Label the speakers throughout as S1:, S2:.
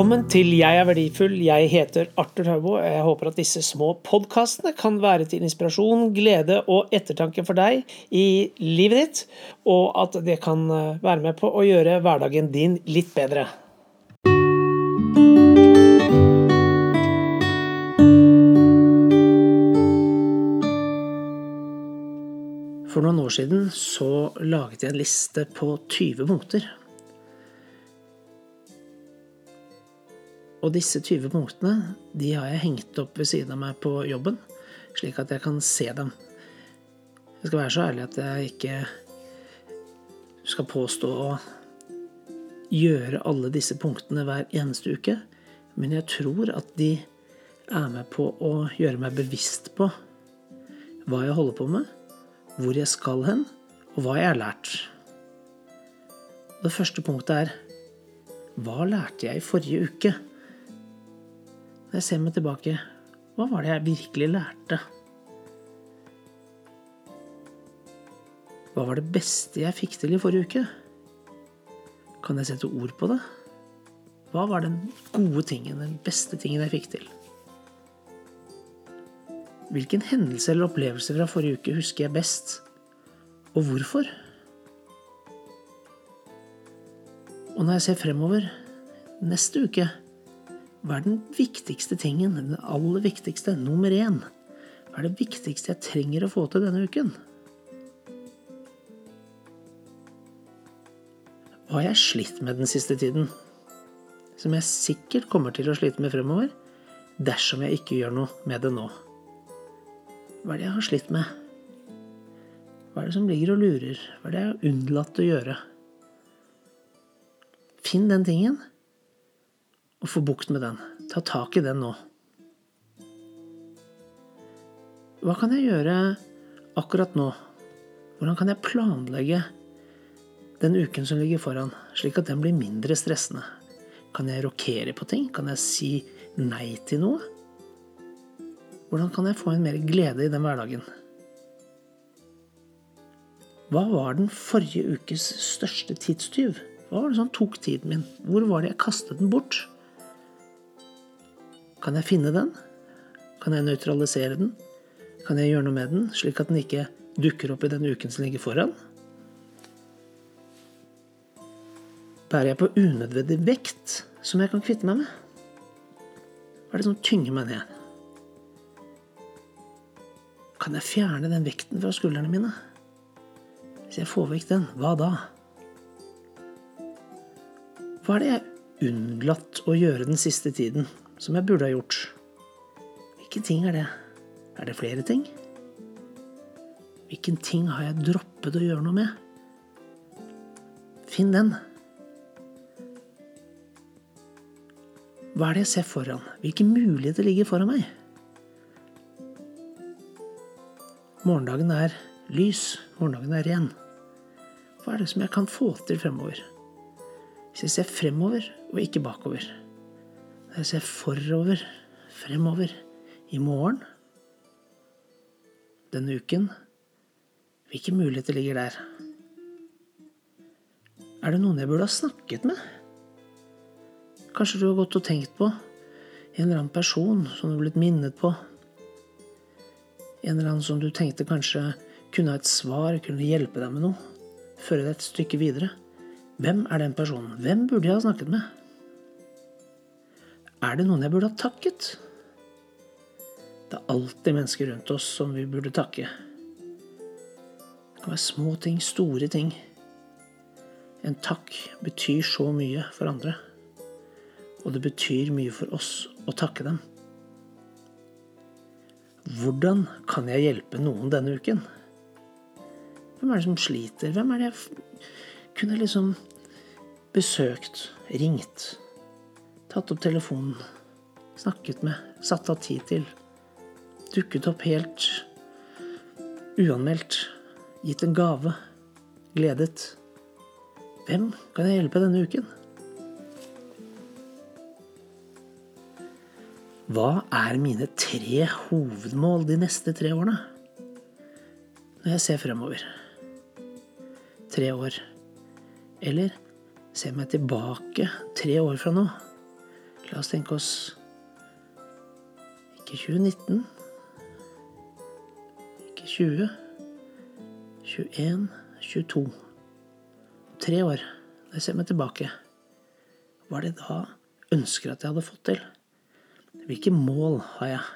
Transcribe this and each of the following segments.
S1: Velkommen til Jeg er verdifull. Jeg heter Arthur Haubo. Jeg håper at disse små podkastene kan være til inspirasjon, glede og ettertanke for deg i livet ditt, og at det kan eh, være med på å gjøre hverdagen din litt bedre. For noen år siden så laget jeg en liste på 20 punkter Og disse 20 punktene de har jeg hengt opp ved siden av meg på jobben, slik at jeg kan se dem. Jeg skal være så ærlig at jeg ikke skal påstå å gjøre alle disse punktene hver eneste uke, men jeg tror at de er med på å gjøre meg bevisst på hva jeg holder på med, hvor jeg skal hen, og hva jeg har lært. Det første punktet er hva lærte jeg i forrige uke? Når jeg ser meg tilbake, hva var det jeg virkelig lærte? Hva var det beste jeg fikk til i forrige uke? Kan jeg sette ord på det? Hva var den gode tingen, den beste tingen jeg fikk til? Hvilken hendelse eller opplevelse fra forrige uke husker jeg best, og hvorfor? Og når jeg ser fremover neste uke, hva er den viktigste tingen, den aller viktigste, nummer én? Hva er det viktigste jeg trenger å få til denne uken? Hva har jeg slitt med den siste tiden? Som jeg sikkert kommer til å slite med fremover, dersom jeg ikke gjør noe med det nå. Hva er det jeg har slitt med? Hva er det som ligger og lurer? Hva er det jeg har unnlatt å gjøre? Finn den tingen, og få bukt med den. Ta tak i den nå. Hva kan jeg gjøre akkurat nå? Hvordan kan jeg planlegge den uken som ligger foran, slik at den blir mindre stressende? Kan jeg rokere på ting? Kan jeg si nei til noe? Hvordan kan jeg få inn mer glede i den hverdagen? Hva var den forrige ukes største tidstyv? Hva var det som tok tiden min? Hvor var det jeg kastet den bort? Kan jeg finne den? Kan jeg nøytralisere den? Kan jeg gjøre noe med den, slik at den ikke dukker opp i den uken som ligger foran? Bærer jeg på unødvendig vekt som jeg kan kvitte meg med? Hva er det som tynger meg ned? Kan jeg fjerne den vekten fra skuldrene mine? Hvis jeg får vekk den, hva da? Hva er det jeg unnlatt å gjøre den siste tiden som jeg burde ha gjort. Hvilke ting er det? Er det flere ting? Hvilken ting har jeg droppet å gjøre noe med? Finn den. Hva er det jeg ser foran? Hvilke muligheter ligger foran meg? Morgendagen er lys. Morgendagen er ren. Hva er det som jeg kan få til fremover? Hvis jeg ser fremover og ikke bakover. Jeg ser forover, fremover, i morgen, denne uken. Hvilke muligheter ligger der? Er det noen jeg burde ha snakket med? Kanskje du har gått og tenkt på en eller annen person som du har blitt minnet på? En eller annen som du tenkte kanskje kunne ha et svar, kunne hjelpe deg med noe? Føre deg et stykke videre? Hvem er den personen? Hvem burde jeg ha snakket med? Er det noen jeg burde ha takket? Det er alltid mennesker rundt oss som vi burde takke. Det kan være små ting, store ting. En takk betyr så mye for andre. Og det betyr mye for oss å takke dem. Hvordan kan jeg hjelpe noen denne uken? Hvem er det som sliter? Hvem er det jeg kunne liksom besøkt, ringt? Tatt opp telefonen, snakket med, satt av tid til. Dukket opp helt uanmeldt, gitt en gave, gledet. Hvem kan jeg hjelpe denne uken? Hva er mine tre hovedmål de neste tre årene? Når jeg ser fremover. Tre år. Eller ser meg tilbake tre år fra nå. La oss tenke oss ikke 2019, ikke 20, 21, 22. Tre år. Når jeg ser meg tilbake, hva er det da ønsker at jeg hadde fått til? Hvilke mål har jeg?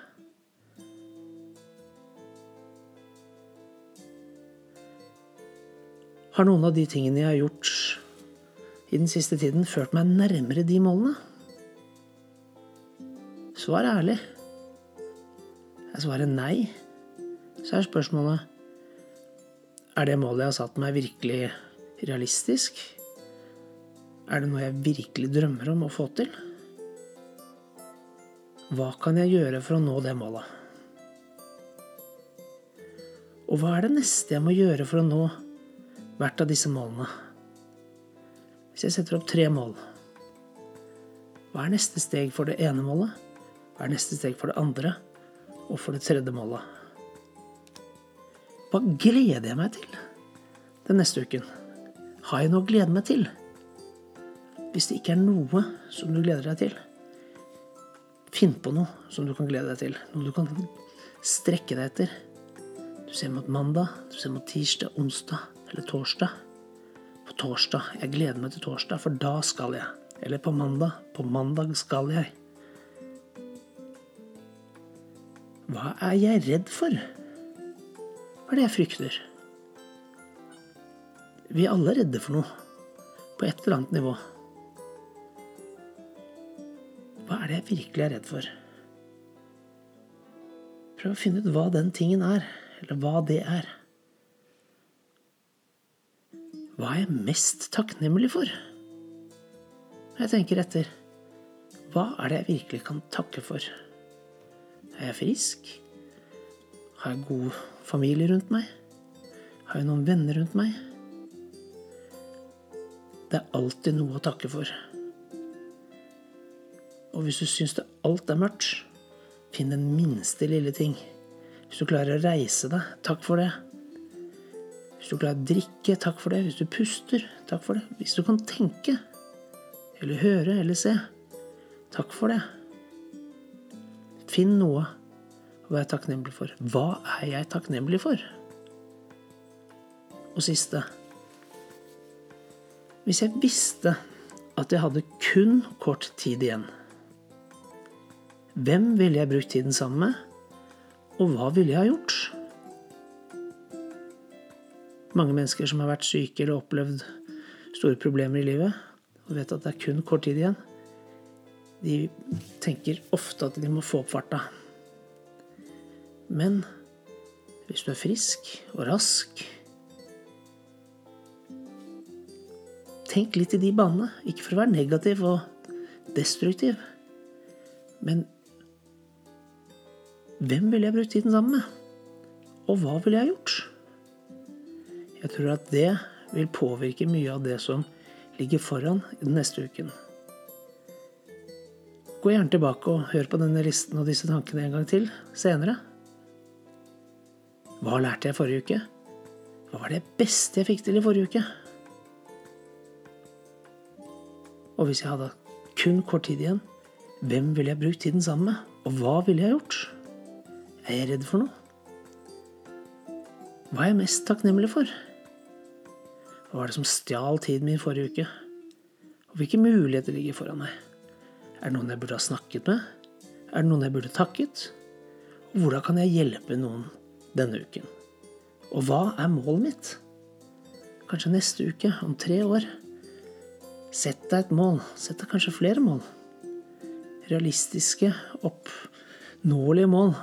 S1: Har noen av de tingene jeg har gjort i den siste tiden, ført meg nærmere de målene? Svar ærlig. Er svaret nei, så er spørsmålet Er det målet jeg har satt meg, virkelig realistisk? Er det noe jeg virkelig drømmer om å få til? Hva kan jeg gjøre for å nå det målet? Og hva er det neste jeg må gjøre for å nå hvert av disse målene? Hvis jeg setter opp tre mål, hva er neste steg for det ene målet? Er neste steg for det andre? Og for det tredje målet? Hva gleder jeg meg til den neste uken? Har jeg noe å glede meg til? Hvis det ikke er noe som du gleder deg til, finn på noe som du kan glede deg til. Noe du kan strekke deg etter. Du ser mot mandag, du ser mot tirsdag, onsdag eller torsdag. På torsdag. Jeg gleder meg til torsdag, for da skal jeg. Eller på mandag. På mandag skal jeg. Hva er jeg redd for? Hva er det jeg frykter? Vi er alle redde for noe. På et eller annet nivå. Hva er det jeg virkelig er redd for? Prøv å finne ut hva den tingen er, eller hva det er. Hva er jeg mest takknemlig for? Jeg tenker etter, hva er det jeg virkelig kan takke for? Er jeg frisk? Har jeg god familie rundt meg? Har jeg noen venner rundt meg? Det er alltid noe å takke for. Og hvis du syns det alt er mørkt, finn den minste lille ting. Hvis du klarer å reise deg, takk for det. Hvis du klarer å drikke, takk for det. Hvis du puster, takk for det. Hvis du kan tenke, eller høre eller se, takk for det. Finn noe å være takknemlig for. Hva er jeg takknemlig for? Og siste Hvis jeg visste at jeg hadde kun kort tid igjen, hvem ville jeg brukt tiden sammen med, og hva ville jeg ha gjort? Mange mennesker som har vært syke eller opplevd store problemer i livet, og vet at det er kun kort tid igjen, de tenker ofte at de må få opp farta. Men hvis du er frisk og rask Tenk litt i de banene. Ikke for å være negativ og destruktiv, men hvem ville jeg brukt tiden sammen med? Og hva ville jeg gjort? Jeg tror at det vil påvirke mye av det som ligger foran den neste uken. Gå gjerne tilbake og hør på denne listen og disse tankene en gang til senere. Hva lærte jeg forrige uke? Hva var det beste jeg fikk til i forrige uke? Og hvis jeg hadde kun kort tid igjen, hvem ville jeg brukt tiden sammen med? Og hva ville jeg gjort? Er jeg redd for noe? Hva er jeg mest takknemlig for? Hva var det som stjal tiden min forrige uke? Og hvilke muligheter ligger foran meg? Er det noen jeg burde ha snakket med? Er det noen jeg burde takket? Hvordan kan jeg hjelpe noen denne uken? Og hva er målet mitt? Kanskje neste uke, om tre år. Sett deg et mål. Sett deg kanskje flere mål. Realistiske, oppnåelige mål.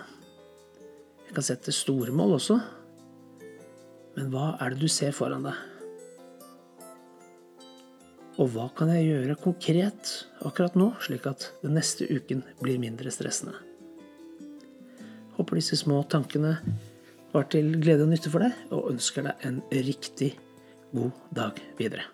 S1: Jeg kan sette store mål også. Men hva er det du ser foran deg? Og hva kan jeg gjøre konkret akkurat nå, slik at den neste uken blir mindre stressende? Håper disse små tankene var til glede og nytte for deg, og ønsker deg en riktig god dag videre.